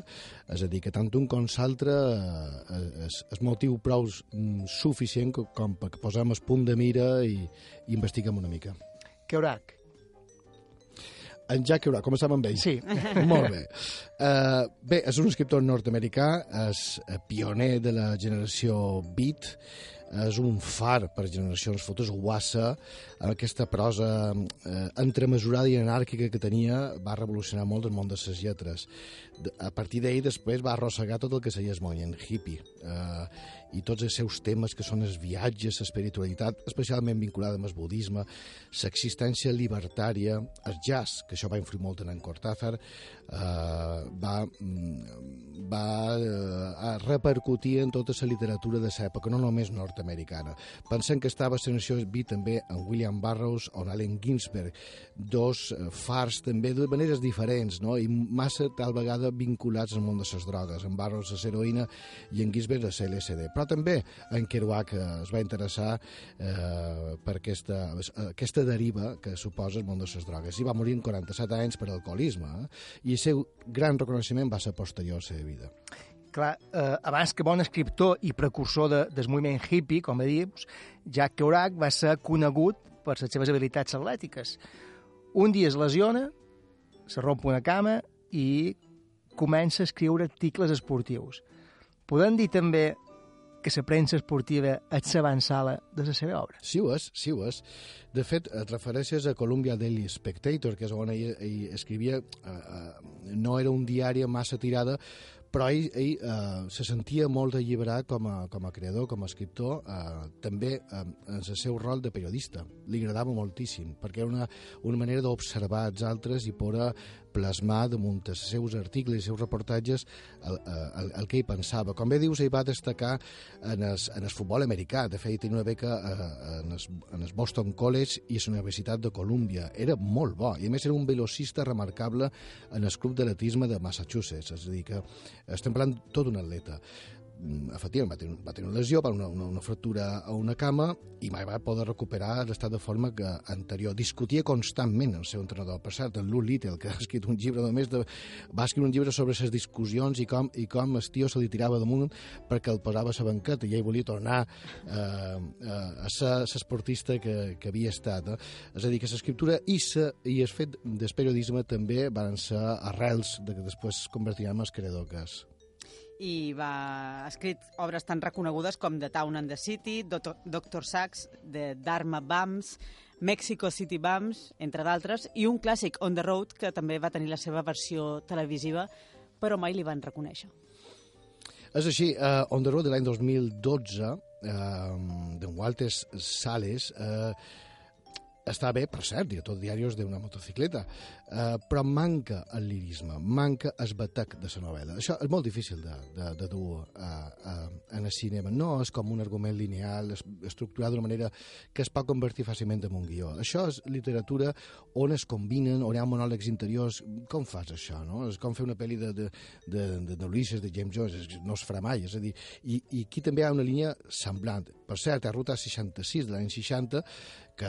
és a dir, que tant un com l'altre eh, és, és motiu prou mm, suficient co- com perquè posem el punt de mira i, i investiguem una mica. Kerouac. En Jack Kerouac, començam amb ell. Sí. Molt bé. Uh, bé, és un escriptor nord-americà, és eh, pioner de la generació beat, és un far per generacions fotos guassa, aquesta prosa eh, entremesurada i anàrquica que tenia va revolucionar molt el món de les lletres. A partir d'ell després va arrossegar tot el que seia el moviment hippie eh, i tots els seus temes que són els viatges, l'espiritualitat, especialment vinculada amb el budisme, l'existència libertària, el jazz, que això va influir molt en en Cortázar, eh, va, mm, va eh, repercutir en tota la literatura de l'època, no només nord-americana. Pensem que estava nació vi també en William Burroughs o en Allen Ginsberg, dos eh, fars també de maneres diferents, no? i massa tal vegada vinculats al món de les drogues. En Burroughs a l'heroïna i en Ginsberg a l'LSD. Però també en Kerouac eh, es va interessar eh, per aquesta, aquesta deriva que suposa el món de les drogues. I va morir en 47 anys per alcoholisme. Eh? I el seu gran reconeixement va ser posterior a la seva vida. Clar, eh, abans que bon escriptor i precursor de, del moviment hippie, com a dius, Jack Kerouac va ser conegut per les seves habilitats atlètiques. Un dia es lesiona, se romp una cama i comença a escriure articles esportius. Podem dir també que la premsa esportiva és l'avançala de la seva obra. Sí ho és, sí ho és. De fet, et refereixes a Columbia Daily Spectator, que és on ell, ell escrivia, eh, eh, no era un diari massa tirada, però ell, ell eh, se sentia molt alliberat com a, com a creador, com a escriptor, eh, també eh, en el seu rol de periodista. Li agradava moltíssim, perquè era una, una manera d'observar els altres i poder plasmar damunt els seus articles i seus reportatges el, el, el que ell pensava. Com bé dius, ell va destacar en el, en el futbol americà. De fet, tenia una beca eh, en, el, en el Boston College i a la Universitat de Columbia. Era molt bo. I a més era un velocista remarcable en el club d'atletisme de Massachusetts. És a dir, que estem parlant tot un atleta efectivament va tenir, va tenir una lesió, va una, una, una fractura a una cama i mai va poder recuperar l'estat de forma que anterior. Discutia constantment el seu entrenador. Per cert, en Lou Little, que ha escrit un llibre només de... va escriure un llibre sobre les discussions i com, i com el tio se li tirava damunt perquè el posava a la banqueta i ell volia tornar eh, a ser l'esportista que, que havia estat. Eh? És a dir, que l'escriptura i, sa, i el fet del periodisme també van ser arrels de que després es convertiran en el creador que és i va escrit obres tan reconegudes com The Town and the City, Doctor Sachs, The Dharma Bums, Mexico City Bums, entre d'altres, i un clàssic, On the Road, que també va tenir la seva versió televisiva, però mai li van reconèixer. És així, uh, On the Road de l'any 2012, uh, d'en Walter Sales, uh, està bé, per cert, i tot diaris d'una motocicleta, eh, però manca el lirisme, manca el batec de la novel·la. Això és molt difícil de, de, de dur a, a, en el cinema. No és com un argument lineal, es, estructurat d'una manera que es pot convertir fàcilment en un guió. Això és literatura on es combinen, on hi ha monòlegs interiors. Com fas això, no? És com fer una pel·li de, de, de, de, de de James Joyce, no es farà mai. És a dir, i, i aquí també hi ha una línia semblant. Per cert, a Ruta 66 de l'any 60, que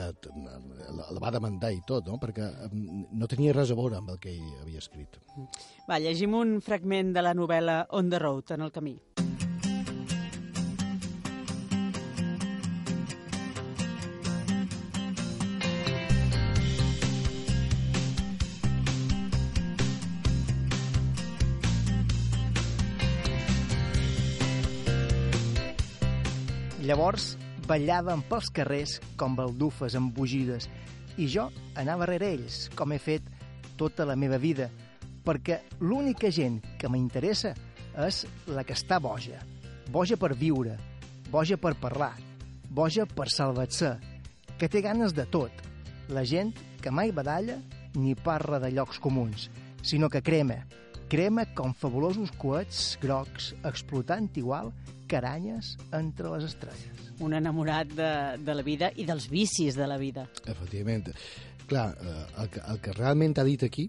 la, la va demandar i tot, no? perquè mm, no tenia res a veure amb el que ell havia escrit. Va, llegim un fragment de la novel·la On the Road, en el camí. Llavors ballàvem pels carrers com baldufes embogides i jo anava rere ells, com he fet tota la meva vida, perquè l'única gent que m'interessa és la que està boja. Boja per viure, boja per parlar, boja per salvar-se, que té ganes de tot. La gent que mai badalla ni parla de llocs comuns, sinó que crema, crema com fabulosos coets grocs explotant igual que aranyes entre les estrelles. Un enamorat de, de la vida i dels vicis de la vida. Efectivament. Clar, eh, el que, el que realment ha dit aquí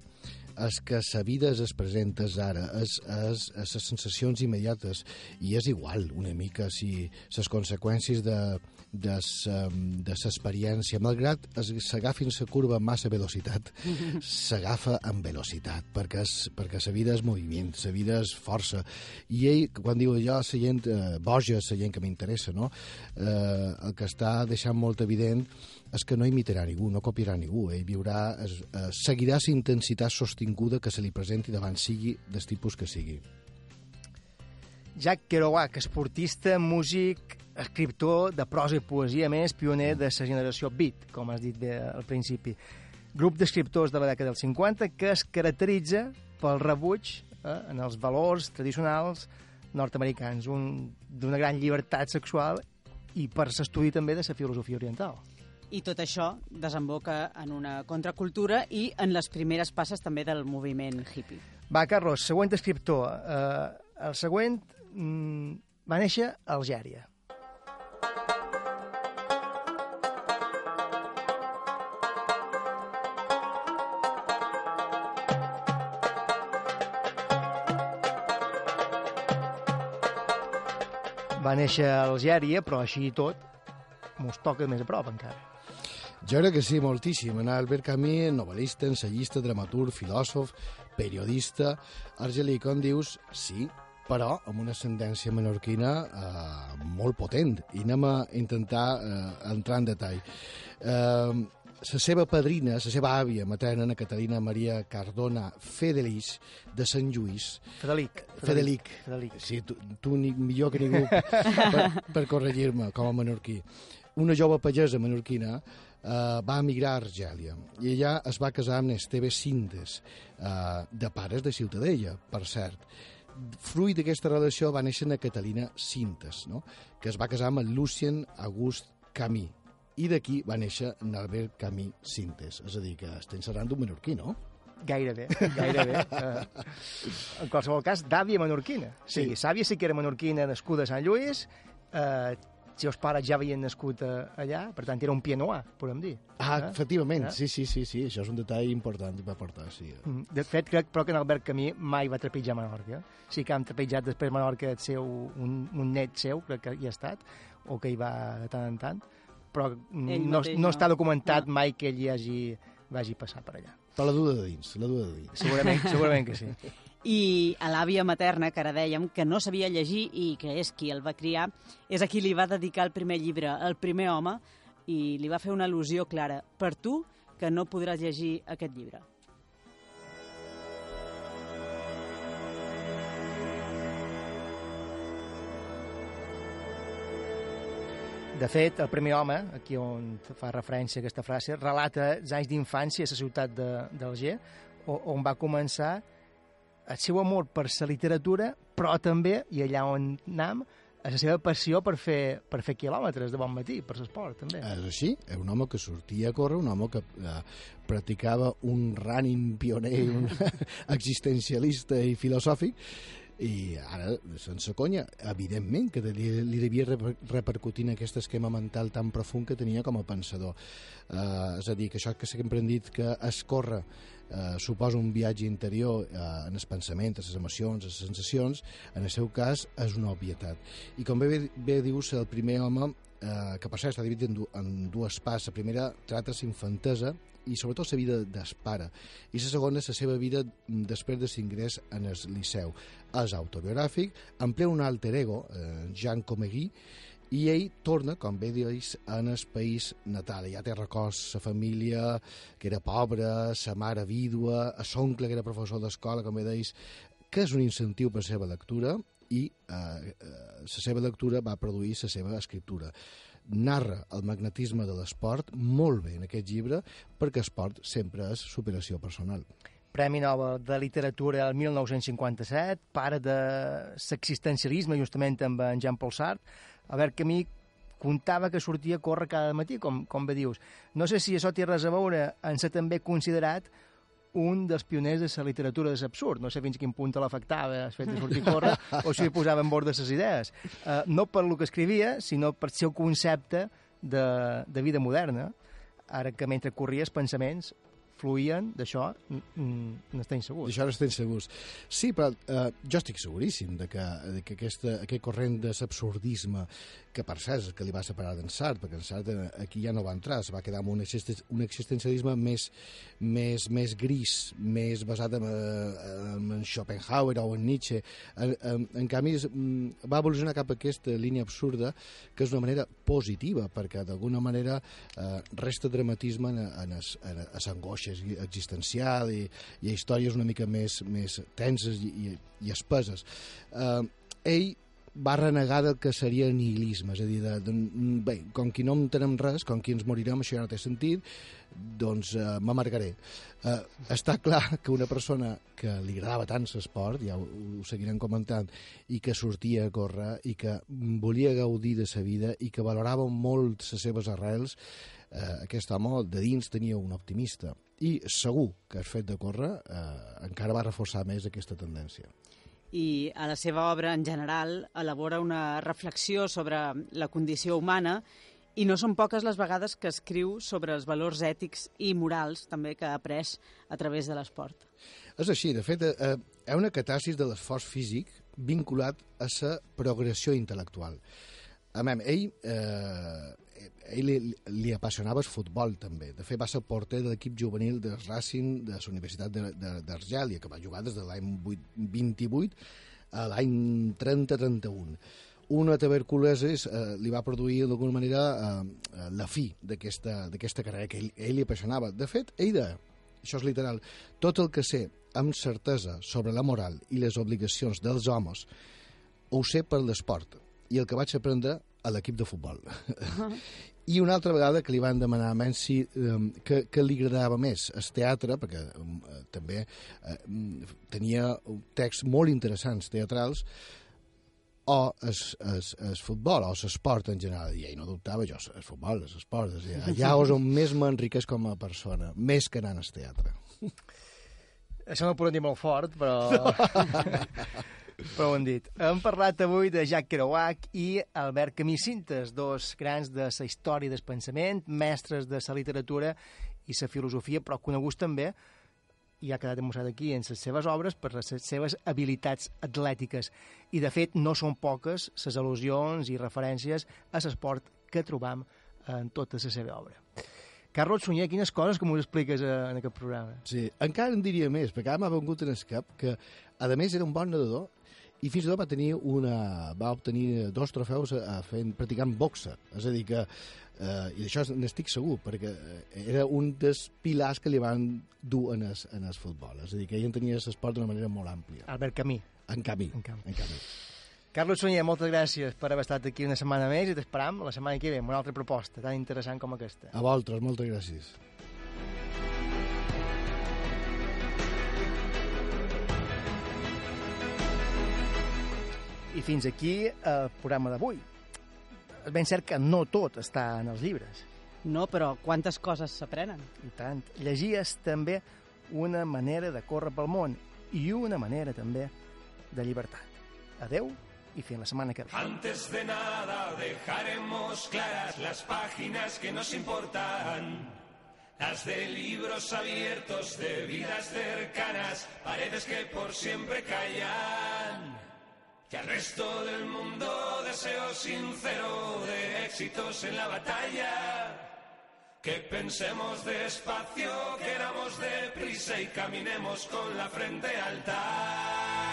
és que la vida es presenta ara, és, és, és les sensacions immediates, i és igual una mica si les conseqüències de, de l'experiència, malgrat s'agafin la curva amb massa velocitat, s'agafa amb velocitat, perquè, és, perquè la vida és moviment, la vida és força. I ell, quan diu allò, la gent eh, boja, la gent que m'interessa, no? eh, el que està deixant molt evident és que no imitarà ningú, no copiarà ningú. Ell viurà, es, eh, seguirà la intensitat sostinguda que se li presenti davant sigui del tipus que sigui. Jack Kerouac, esportista, músic, escriptor de prosa i poesia, més pioner de la generació beat, com has dit bé al principi. Grup d'escriptors de la dècada dels 50 que es caracteritza pel rebuig eh, en els valors tradicionals nord-americans, un- d'una gran llibertat sexual i per l'estudi també de la filosofia oriental. I tot això desemboca en una contracultura i en les primeres passes també del moviment hippie. Va, Carlos, següent escriptor. Eh, el següent mm, va néixer a Algèria. Va néixer a Algèria, però així i tot mos toca més a prop encara. Jo crec que sí, moltíssim. En Albert Camus, novel·lista, ensayista, dramaturg, filòsof, periodista, argelí, com dius, sí, però amb una ascendència menorquina eh, molt potent. I anem a intentar eh, entrar en detall. Eh, la seva padrina, la seva àvia materna, Ana Catalina Maria Cardona Fedelic, de Sant Lluís... Fedelic. Fedelic. Fedelic. Sí, tu, tu ni, millor que ningú per, per corregir-me com a menorquí. Una jove pagesa menorquina eh, va emigrar a Argèlia i allà es va casar amb Esteve Sintes, eh, de pares de Ciutadella, per cert. Fruit d'aquesta relació va néixer na Catalina Sintes, no? que es va casar amb el Lucien August Camí, i d'aquí va néixer Albert Camí Sintes. És a dir, que estem parlant d'un menorquí, no? Gairebé, gairebé. Uh, en qualsevol cas, d'àvia menorquina. Sí. Sí. sí, sàvia sí que era menorquina, nascuda a Sant Lluís, uh, si els pares ja havien nascut uh, allà, per tant, era un pianoà, podem dir. Ah, Eh? efectivament, Eh? sí, sí, sí, sí, això és un detall important que va portar, sí. Mm, De fet, crec però que en Albert Camí mai va trepitjar Menorca. Sí que han trepitjat després Menorca el seu, un, un net seu, crec que hi ha estat, o que hi va de tant en tant, però Ell no, mateix no no. està documentat mai que ell hi hagi, vagi passar per allà. Però la duda de dins, la duda de dins. Segurament, segurament que sí. I a l'àvia materna, que ara dèiem, que no sabia llegir i que és qui el va criar, és a qui li va dedicar el primer llibre, El primer home, i li va fer una al·lusió clara. Per tu, que no podràs llegir aquest llibre. De fet, el primer home, aquí on fa referència aquesta frase, relata els anys d'infància a la ciutat d'Alger, on va començar el seu amor per la literatura, però també, i allà on anam, a la seva passió per fer, per fer quilòmetres de bon matí, per l'esport, també. És així, és un home que sortia a córrer, un home que eh, practicava un running pioner, un existencialista i filosòfic, i ara, sense conya, evidentment que li, li devia reper- repercutir en aquest esquema mental tan profund que tenia com a pensador. Eh, és a dir, que això que sempre hem dit que escórrer eh, suposa un viatge interior eh, en els pensaments, en les emocions, en les sensacions, en el seu cas és una obvietat. I com bé, bé dius, el primer home, eh, que per cert està dividit en, du en dues parts, la primera trata la infantesa i sobretot la vida d'espare i la segona la seva vida després de l'ingrés en el liceu. És autobiogràfic, emplea un alter ego, eh, Jean Comegui, i ell torna, com bé dius, en el país natal. Ja té records la família, que era pobra, sa mare vídua, a l'oncle, que era professor d'escola, com bé deis, que és un incentiu per la seva lectura i eh, eh, la seva lectura va produir la seva escriptura. Narra el magnetisme de l'esport molt bé en aquest llibre perquè esport sempre és superació personal. Premi Nobel de Literatura el 1957, pare de l'existencialisme justament amb en Jean-Paul Sartre. A veure, que a mi contava que sortia a córrer cada matí, com, com bé dius. No sé si això té res a veure en ser també considerat un dels pioners de la literatura de l'absurd. No sé fins quin punt l'afectava el fet de sortir a córrer o si posava en bord de les idees. Uh, no per lo que escrivia, sinó per el seu concepte de, de vida moderna. Ara que mentre corries pensaments fluïen d'això, n'estem segurs. D'això n'estem segurs. Sí, però eh, jo estic seguríssim de que, de que aquesta, aquest corrent de l'absurdisme, que per cert que li va separar d'en Sartre, perquè en Sartre aquí ja no va entrar, es va quedar amb un, existen un existencialisme més, més, més gris, més basat en, eh, en Schopenhauer o en Nietzsche. En, en, en canvi, mm, va evolucionar cap a aquesta línia absurda, que és una manera positiva, perquè d'alguna manera eh, resta dramatisme en, en, es, en les angoixes existencial i, i històries una mica més, més tenses i, i, i espeses. Eh, ell va renegar del que seria nihilisme, és a dir, de, de, bé, com que no entenem res, com que ens morirem, això ja no té sentit, doncs eh, m'amargaré. Eh, està clar que una persona que li agradava tant l'esport, ja ho, ho seguirem comentant, i que sortia a córrer i que volia gaudir de sa vida i que valorava molt les seves arrels, eh, aquest home de dins tenia un optimista. I segur que el fet de córrer eh, encara va reforçar més aquesta tendència. i a la seva obra en general elabora una reflexió sobre la condició humana i no són poques les vegades que escriu sobre els valors ètics i morals també que ha après a través de l'esport. És així, de fet, eh, hi ha una catàssis de l'esforç físic vinculat a la progressió intel·lectual. A veure, ell, eh, ell li, li apassionava el futbol, també. De fet, va ser porter de l'equip juvenil del Racing de la Universitat de- de- d'Argèlia, que va jugar des de l'any 8 28 a l'any 30-31 una tuberculosi eh, li va produir d'alguna manera eh, eh, la fi d'aquesta carrera que ell, ell li apassionava. De fet, ell deia, això és literal, tot el que sé amb certesa sobre la moral i les obligacions dels homes ho sé per l'esport i el que vaig aprendre a l'equip de futbol. I una altra vegada que li van demanar a Mensi eh, que, que li agradava més el teatre, perquè eh, també eh, tenia texts molt interessants teatrals, o el, el, el futbol, o l'esport en general. I ell no dubtava, jo, el futbol, l'esport, és dir, allà és on més m'enriqueix com a persona, més que anant al teatre. Això no ho podem dir molt fort, però... però ho hem dit. Hem parlat avui de Jacques Kerouac i Albert Camus Cintes, dos grans de la història del pensament, mestres de la literatura i la filosofia, però coneguts també i ha quedat demostrat aquí en les seves obres per les seves habilitats atlètiques. I, de fet, no són poques les al·lusions i referències a l'esport que trobam en tota la seva obra. Carlos Sunyer, quines coses que m'ho expliques eh, en aquest programa? Sí, encara en diria més, perquè ara m'ha vengut en el cap que, a més, era un bon nedador i fins i tot va tenir una, va obtenir dos trofeus a, a fent, practicant boxa. És a dir que, eh, i d'això n'estic segur, perquè eh, era un dels pilars que li van dur en el, en el futbol. És a dir, que ell entenia l'esport d'una manera molt àmplia. Albert Camí. En Camí. En Camí. En Camí. Carlos Sunyer, moltes gràcies per haver estat aquí una setmana més i t'esperam la setmana que ve amb una altra proposta tan interessant com aquesta. A vosaltres, moltes gràcies. I fins aquí el programa d'avui. És ben cert que no tot està en els llibres. No, però quantes coses s'aprenen? I tant. Llegir és també una manera de córrer pel món i una manera també de llibertat. Adeu i fins la setmana que ve. Antes de nada dejaremos claras las páginas que nos importan. Las de libros abiertos, de vidas cercanas, paredes que por siempre callan. Que al resto del mundo deseo sincero de éxitos en la batalla. Que pensemos despacio, queramos deprisa y caminemos con la frente alta.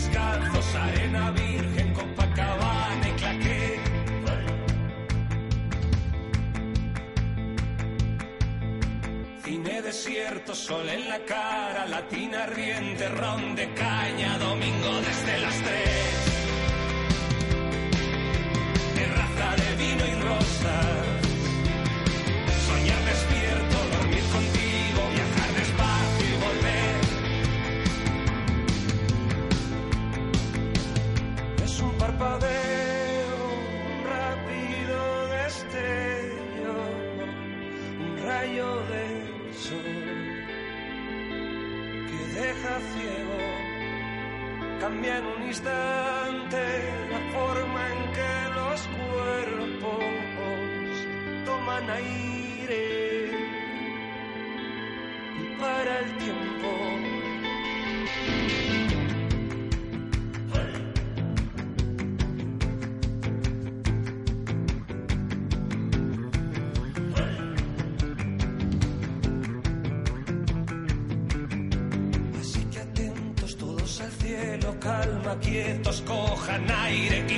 Descalzos, arena virgen, Copacabana y claqué. Cine desierto, sol en la cara, latina riente, ron de caña, domingo desde las tres. Terraza de vino y rosas. Instante la forma en que los cuerpos toman aire y para el tiempo. Al